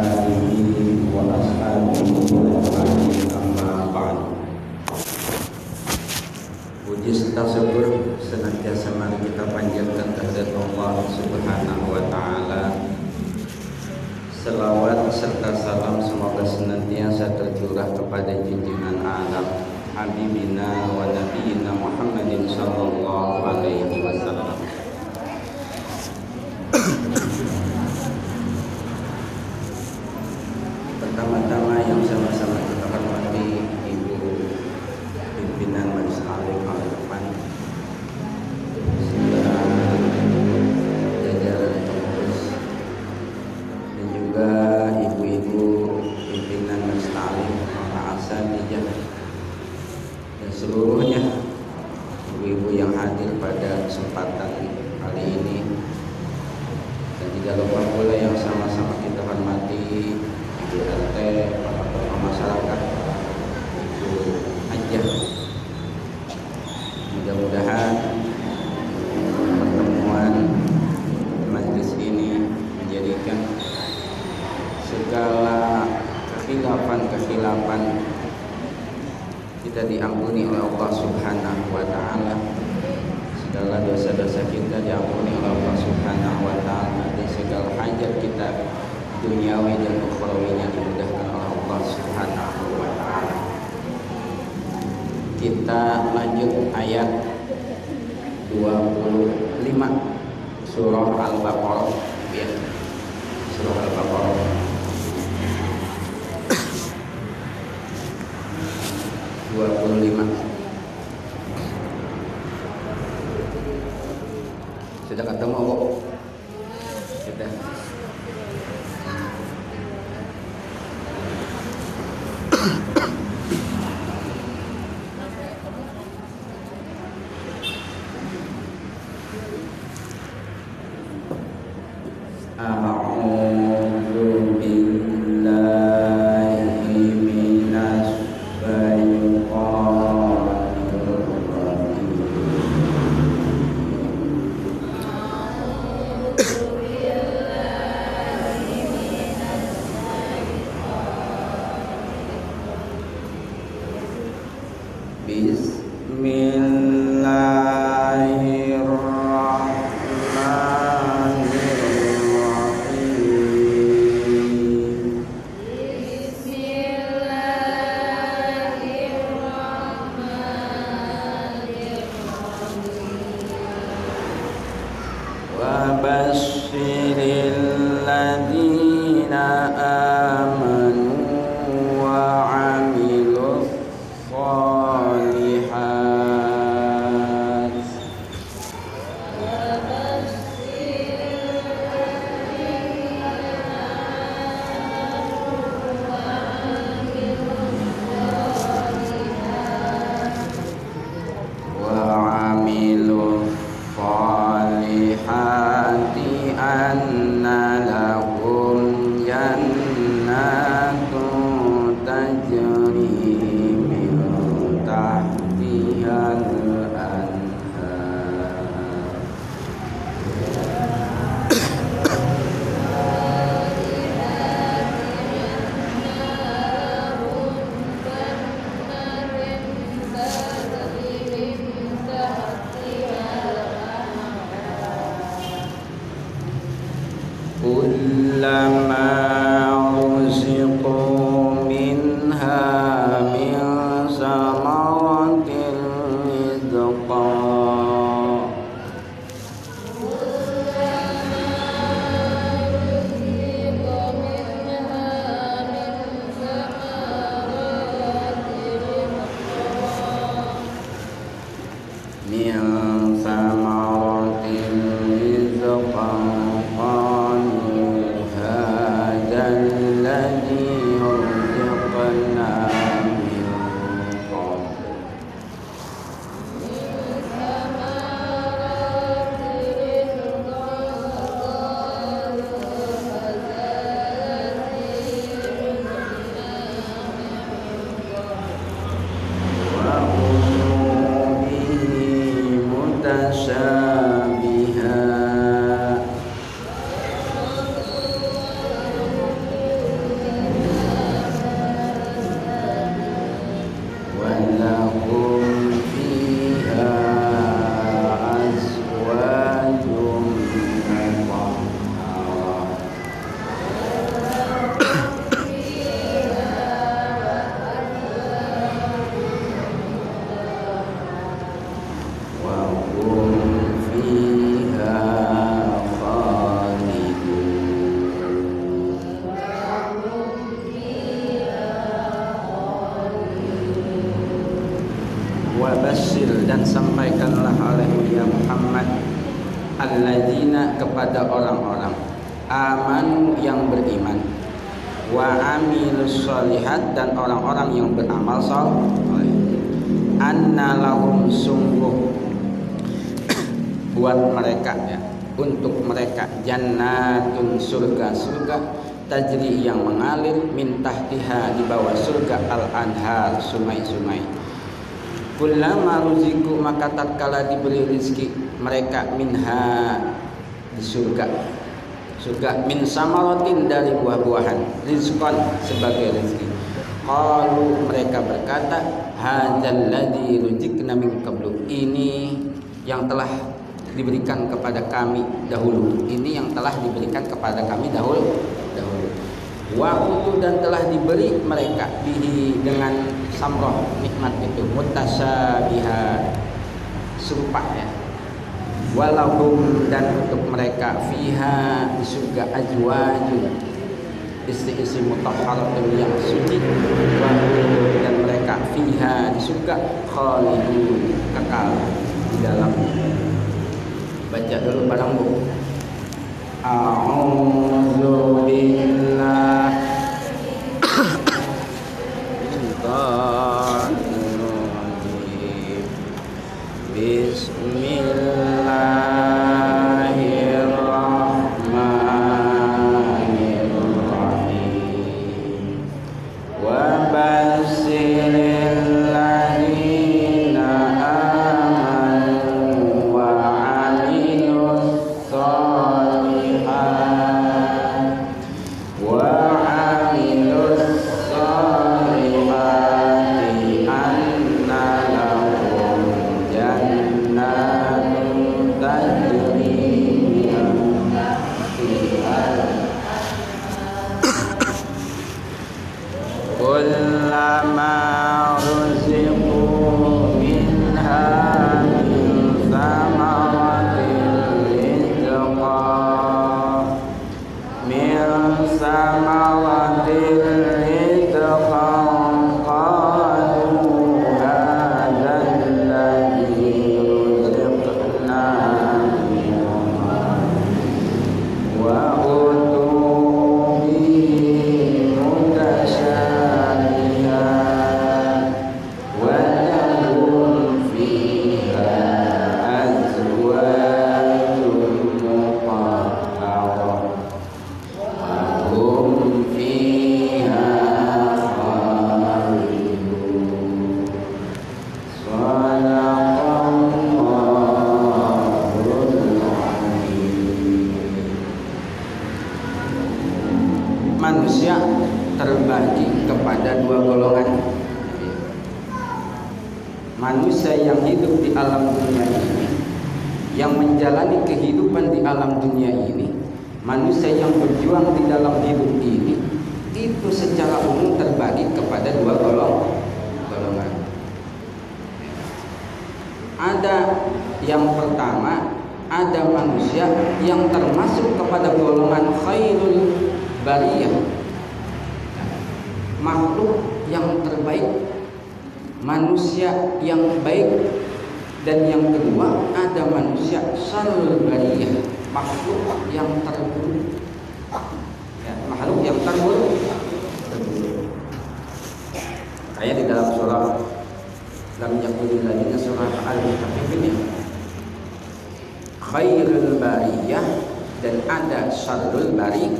آله وأصحابه أجمعين أما بعد Puji serta syukur senantiasa mari kita panjatkan kehadirat Allah Subhanahu wa taala. Selawat serta salam semoga senantiasa tercurah kepada junjungan alam Habibina wa Nabiyina Muhammadin sallallahu alaihi wasallam. Seluruhnya. Ibu-ibu yang hadir pada kesempatan kali ini. Dan tidak lupa pula yang sama-sama kita hormati Ibu RT, para tokoh masyarakat, Ibu Hajah. Mudah-mudahan pertemuan majlis ini menjadikan segala kekhilafan-kekhilafan kita diampuni oleh Allah Subhanahu wa taala. Segala dosa-dosa kita diampuni oleh Allah Subhanahu wa taala dan segala hajat kita duniawi dan ukhrawinya dimudahkan oleh Allah Subhanahu wa taala. Kita lanjut ayat 25 surah Al-Baqarah ya. Surah Al-Baqarah. Dua puluh lima. Sudah ketemu kok? Anna lahum sungguh buat mereka ya untuk mereka. Jannatun surga surga tajri yang mengalir min tahtiha di bawah surga al anhar sungai-sungai. Kullama ruziku maka tatkala diberi rezeki mereka minha di surga. Surga min samaratin dari buah-buahan rizqan sebagai rezeki qalu mereka berkata hadzal ladzi ruzikna min qablu. Ini yang telah diberikan kepada kami dahulu. Ini yang telah diberikan kepada kami dahulu dahulu. Waktu dan telah diberi mereka bihi dengan samroh nikmat itu. Mutasyabiha serupa ya. Walahum dan untuk mereka fiha di surga ajwajun istri-istri mutahharatun yang suci dan mereka fiha di surga kekal di dalam. Baca dulu barang bu A'udzu billah manusia yang termasuk kepada golongan khairul bariyah. Makhluk yang terbaik manusia yang baik dan yang kedua ada manusia syarul bariyah makhluk yang terburuk. Ya, makhluk yang terburuk. Kayak di dalam surah lam ladina surah al-mutaffifin ya khairul bariyah dan ada syarul bari.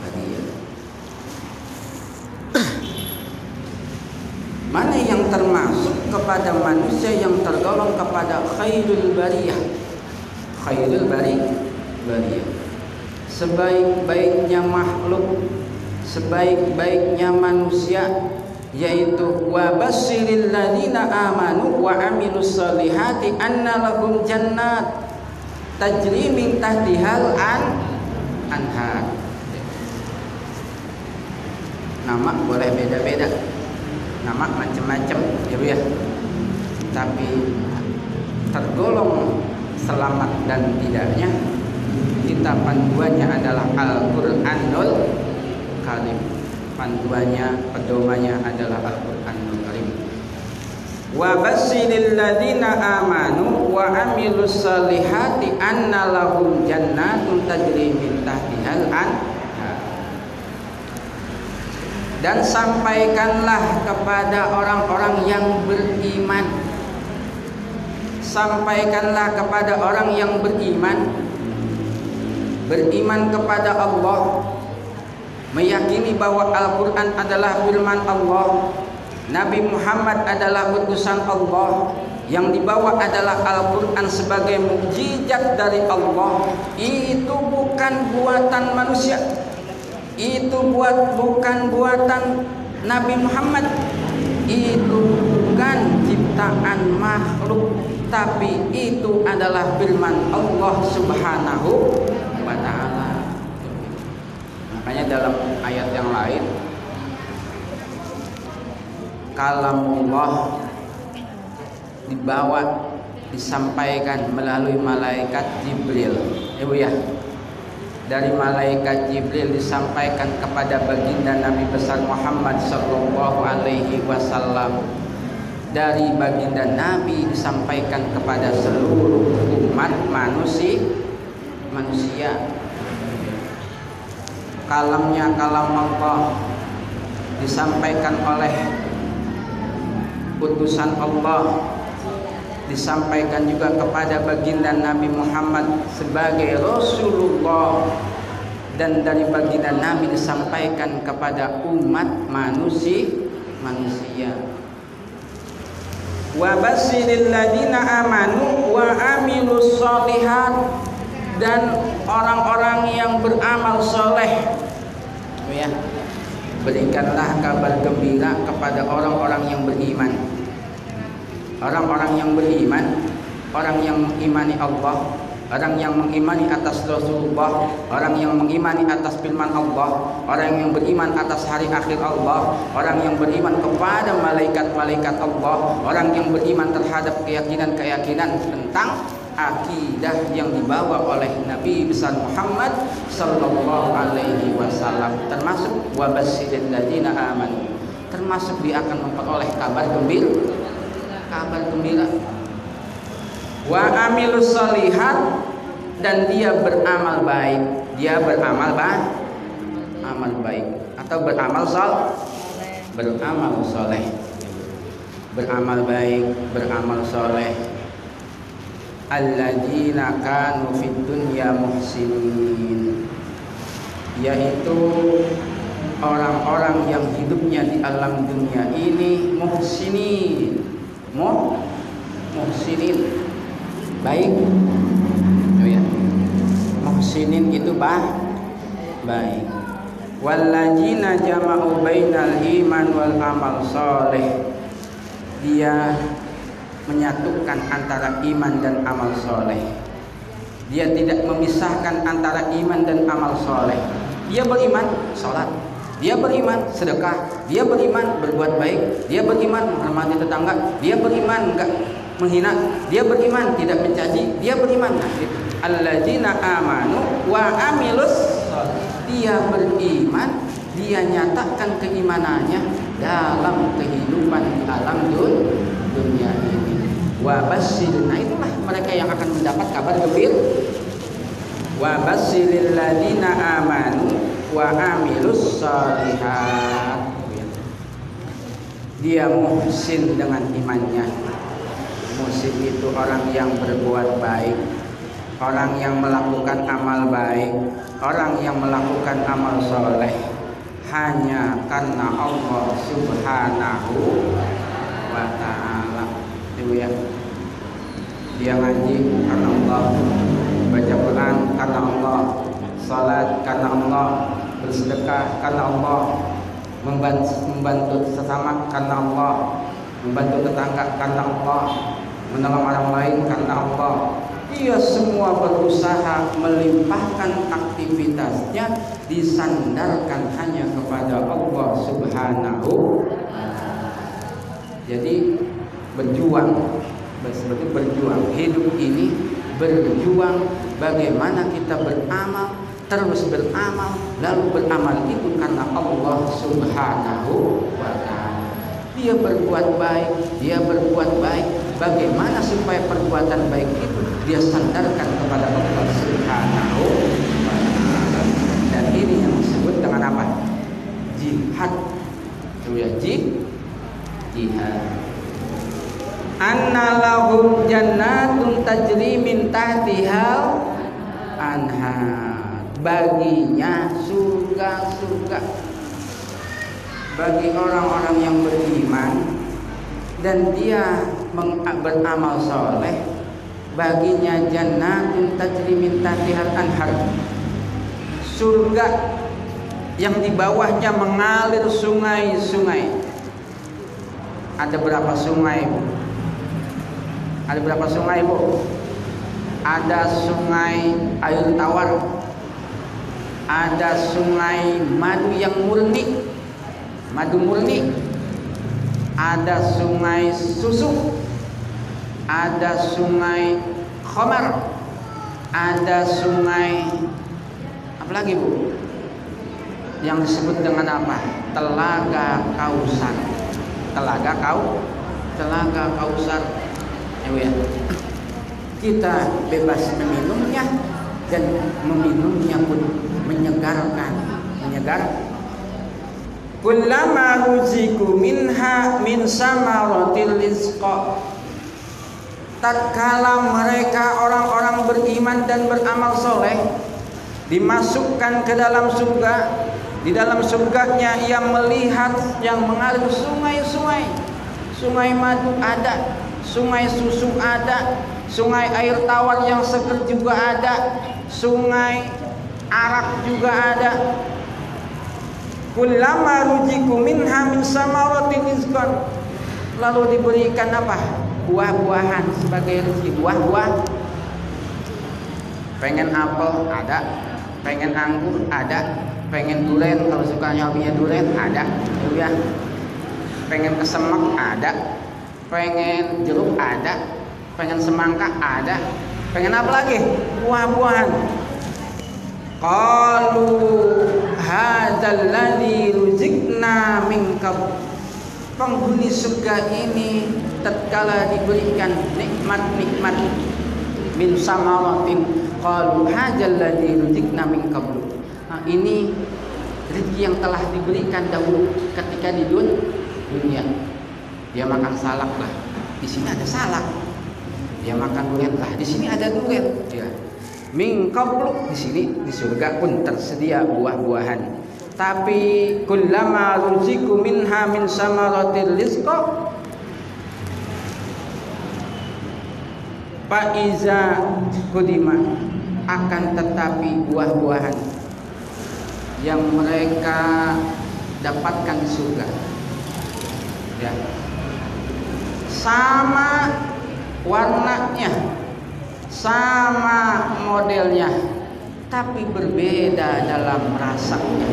Bariyah mana yang termasuk kepada manusia yang tergolong kepada khairul bariyah? Khairul bari. Bariyah sebaik-baiknya makhluk sebaik-baiknya manusia yaitu wa basyiril ladina amanu wa amilus solihati anna lahum jannat tajri min tahtihal an anhar. Nama boleh beda-beda. Nama macam-macam Bu ya. Tapi tergolong selamat dan tidaknya kita panduannya adalah Al-Qur'anul Karim. Panduannya pedomannya adalah Al-Qur'anul Karim wa basyiril ladzina amanu wa amilus salihati anna lahum jannatun tajri min tahtihal anhar. Dan sampaikanlah kepada orang-orang yang beriman. Sampaikanlah kepada orang yang beriman. Beriman kepada Allah. Meyakini bahwa Al-Qur'an adalah firman Allah Nabi Muhammad adalah utusan Allah. Yang dibawa adalah Al-Quran sebagai mukjizat dari Allah. Itu bukan buatan manusia. Itu buat bukan buatan Nabi Muhammad. Itu bukan ciptaan makhluk. Tapi itu adalah firman Allah Subhanahu wa taala. Makanya dalam ayat yang lain kalamullah dibawa disampaikan melalui malaikat Jibril. Ibu ya. Dari malaikat Jibril disampaikan kepada baginda Nabi besar Muhammad sallallahu alaihi wasallam. Dari baginda Nabi disampaikan kepada seluruh umat manusia manusia. Kalamnya kalam Allah disampaikan oleh utusan Allah disampaikan juga kepada baginda Nabi Muhammad sebagai Rasulullah. Dan dari baginda Nabi disampaikan kepada umat manusia manusia. Wa basyiril ladina amanu wa amilus solihat. Dan orang-orang yang beramal soleh. Ya berikanlah kabar gembira kepada orang-orang yang beriman. Orang-orang yang beriman, orang yang mengimani Allah, orang yang mengimani atas Rasulullah, orang yang mengimani atas firman Allah, orang yang beriman atas hari akhir Allah, orang yang beriman kepada malaikat-malaikat Allah, orang yang beriman terhadap keyakinan-keyakinan tentang akidah yang dibawa oleh Nabi besar Muhammad sallallahu alaihi wasallam termasuk wabasyiril ladina aman termasuk dia akan memperoleh kabar gembira. Kabar gembira. Wa amilus salihat dan dia beramal baik. Dia beramal baik amal baik. Atau beramal sol beramal soleh. Beramal baik beramal soleh alladzina kanu fid dunya muhsinin. Yaitu orang-orang yang hidupnya di alam dunia ini muhsinin. Muh muhsinin. Baik. Oh ya. Muhsinin itu bah baik. Walladzina jama'u bainal iman wal amal soleh dia menyatukan antara iman dan amal soleh. Dia tidak memisahkan antara iman dan amal soleh. Dia beriman sholat dia beriman sedekah, dia beriman berbuat baik, dia beriman menghormati tetangga, dia beriman enggak menghina, dia beriman tidak mencaci, dia beriman. Nah, Alladzina amanu wa amilus dia beriman, dia nyatakan keimanannya dalam kehidupan di alam dunia ini. Wa nah itulah mereka yang akan mendapat kabar gembira. Wa ladina amanu wa amilus salihat. Dia muhsin dengan imannya. Muhsin itu orang yang berbuat baik orang yang melakukan amal baik orang yang melakukan amal soleh. Hanya karena Allah subhanahu wa ta'ala. Itu ya dia ngaji karena Allah. Baca Quran karena Allah. Salat karena Allah. Bersedekah karena Allah. Membantu, membantu sesama karena Allah. Membantu tetangga karena Allah. Menolong orang lain karena Allah. Dia semua berusaha melimpahkan aktivitasnya disandarkan hanya kepada Allah subhanahu jadi berjuang seperti berjuang hidup ini berjuang bagaimana kita beramal terus beramal lalu beramal itu karena Allah Subhanahu wa taala dia berbuat baik, dia berbuat baik. Bagaimana supaya perbuatan baik itu dia sandarkan kepada Allah Subhanahu wa taala. Dan ini yang disebut dengan apa? Jihad. Itu ya jihad. Anna lahum jannatun tajri min tahtihal anhar. Baginya surga-surga bagi orang-orang yang beriman dan dia beramal soleh baginya jannatun tajri min tahtihal anhar surga yang di bawahnya mengalir sungai-sungai ada berapa sungai? Ada berapa sungai bu? ada sungai air tawar. Ada sungai madu yang murni. Madu murni. Ada sungai susu. Ada sungai khamar ada sungai apa lagi bu? Yang disebut dengan apa? Telaga kausar. Telaga kau telaga kausar ya, ya. Kita bebas meminumnya dan meminumnya pun menyegarkan menyegar. Kullama ruziku minha min samaratil rizqa. Tatkala mereka orang-orang beriman dan beramal soleh dimasukkan ke dalam surga di dalam surganya ia melihat yang mengalir sungai-sungai. Sungai madu ada sungai susu ada sungai air tawar yang seger juga ada sungai arak juga ada Kullama rujiku minha min samaratin. Lalu diberikan apa? Buah-buahan sebagai rezeki. Buah-buah. Pengen apel ada, pengen anggur ada, pengen duren kalau suka hobinya duren ada, ya. Pengen kesemek ada, pengen jeruk ada, pengen semangka ada, pengen apa lagi? Buah-buahan. Qalu hadzal ladzi ruzikna penghuni surga ini tatkala diberikan nikmat-nikmat min samaratin qalu hadzal ladzi min qablu nah, ini rezeki yang telah diberikan dahulu ketika di dunia dia makan salak lah. Di sini ada salak. Dia makan durian lah. Di sini ada durian. Ya min qablu di sini di surga pun tersedia buah-buahan. Tapi kullama ruziku minha min samaratil rizqa. Iza kudima akan tetapi buah-buahan yang mereka dapatkan di surga. Ya sama warnanya. Sama modelnya. Tapi berbeda dalam rasanya.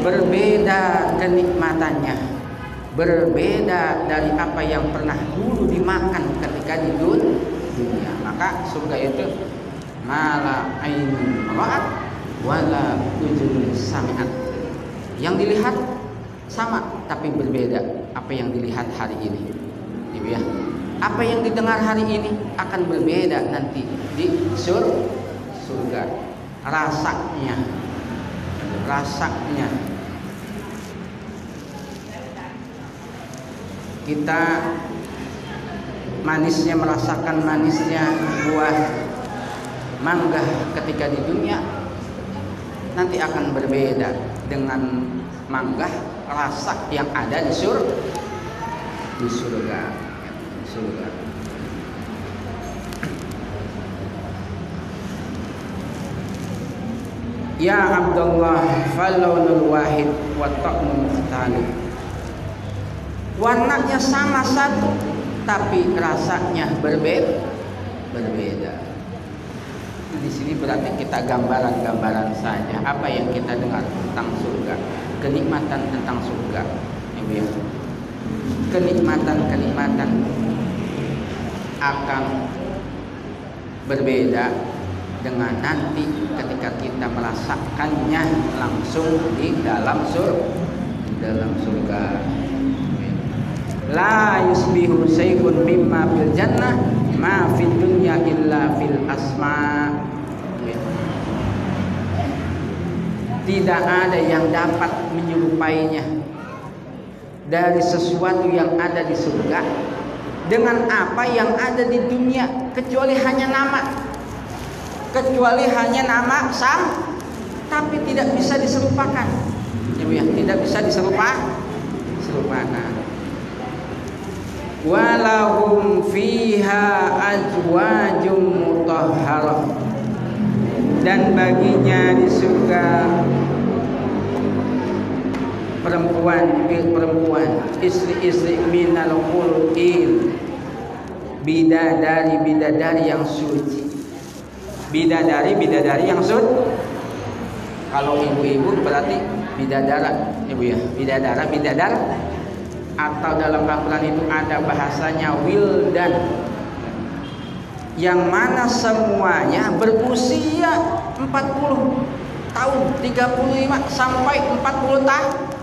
Berbeda kenikmatannya. Berbeda dari apa yang pernah dulu dimakan ketika di dunia. Maka surga itu mala ainun ra'at wala ujun sami'at yang dilihat sama tapi berbeda apa yang dilihat hari ini ibu ya. Apa yang didengar hari ini akan berbeda nanti di sur surga. Rasanya. Rasanya. Kita manisnya merasakan manisnya buah mangga ketika di dunia nanti akan berbeda dengan mangga rasa yang ada di sur di surga surga. Ya Abdullah falunul wahid wa ta'mu mukhtalif. Warnanya sama satu tapi rasanya berbeda. Berbeda. Di sini berarti kita gambaran-gambaran saja apa yang kita dengar tentang surga, kenikmatan tentang surga. Ya, kenikmatan-kenikmatan akan berbeda dengan nanti ketika kita merasakannya langsung di dalam surga dalam surga. La yusbihu mimma fil jannah ma dunya illa tidak ada yang dapat menyerupainya dari sesuatu yang ada di surga dengan apa yang ada di dunia kecuali hanya nama. Kecuali hanya nama sam tapi tidak bisa diserupakan. Ya, tidak bisa diserupa serupakan walahum fiha ajwajum mutahharah dan baginya di surga perempuan perempuan. Istri-istri minal khulqin bidadari bidadari yang suci. Bidadari bidadari yang suci. Kalau ibu-ibu berarti bidadara ibu ya. Bidadara bidadara atau dalam Al-Quran itu ada bahasanya wildan. Yang mana semuanya berusia 40 tahun 35 sampai 40 tahun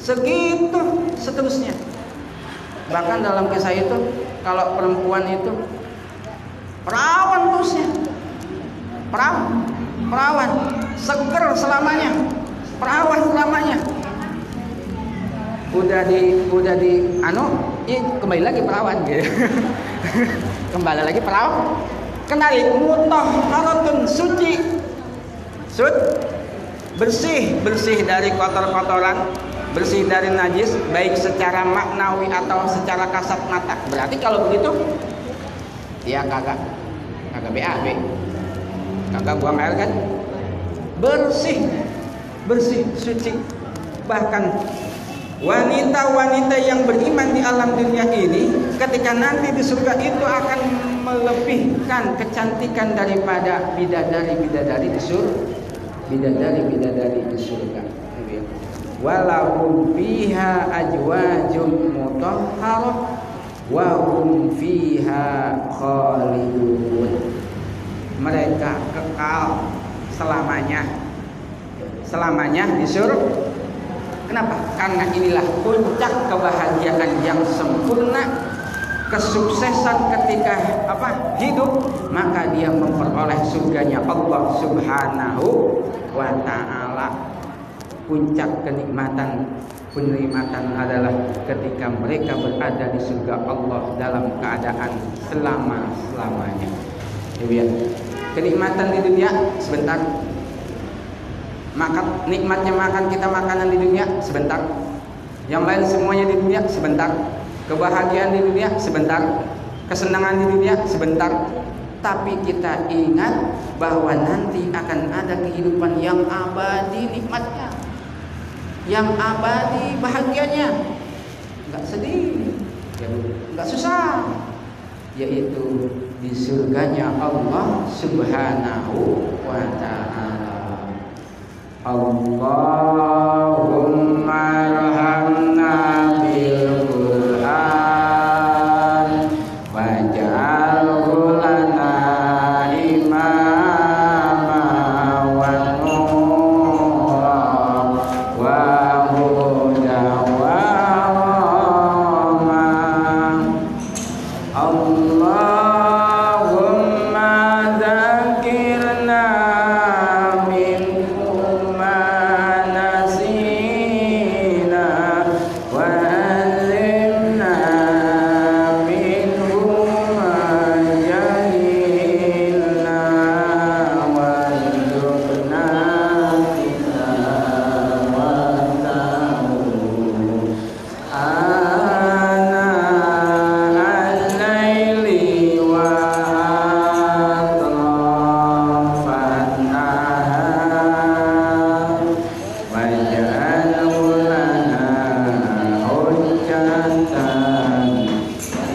segitu seterusnya. Bahkan dalam kisah itu kalau perempuan itu perawan terusnya. Perawan perawan. Seger selamanya. Perawan selamanya. Udah di udah di anu ya kembali lagi perawan gitu. Kembali lagi perawan. Kenali mutahharatun suci. Sud bersih bersih dari kotor-kotoran bersih dari najis baik secara maknawi atau secara kasat mata. Berarti kalau begitu ya kagak kagak BAB kagak buang air kan? Bersih bersih suci. Bahkan wanita-wanita yang beriman di alam dunia ini ketika nanti di surga itu akan melebihkan kecantikan daripada bidadari-bidadari di surga bidadari-bidadari di surga walahum fiha ajwajum mutahharah wa hum fiha khalidun. Mereka kekal selamanya. Selamanya di surga. Kenapa? Karena inilah puncak kebahagiaan yang sempurna kesuksesan ketika apa? Hidup maka dia memperoleh surganya Allah Subhanahu wa taala puncak kenikmatan penikmatan adalah ketika mereka berada di surga Allah dalam keadaan selama-lamanya. Ya, kenikmatan di dunia sebentar. Makan nikmatnya makan kita makanan di dunia sebentar. Yang lain semuanya di dunia sebentar. Kebahagiaan di dunia sebentar. Kesenangan di dunia sebentar. Tapi kita ingat bahwa nanti akan ada kehidupan yang abadi nikmatnya yang abadi bahagianya. Nggak sedih. Nggak susah. Yaitu di surganya Allah Subhanahu wa taala. Allahumma arhamna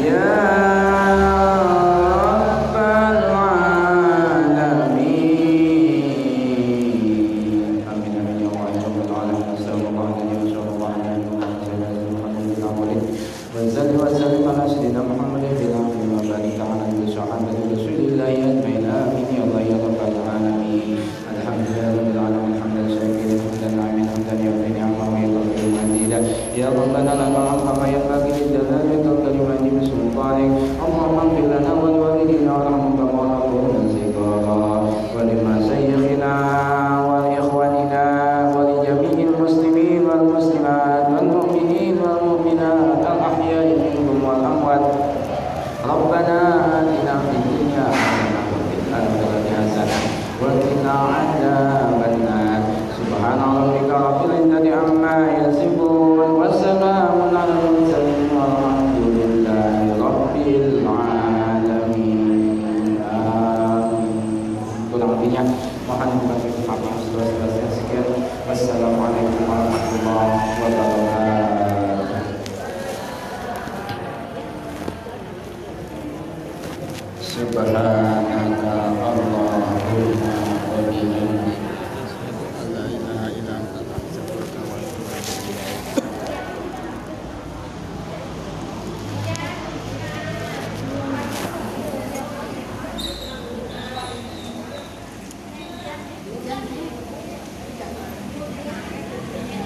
Yeah.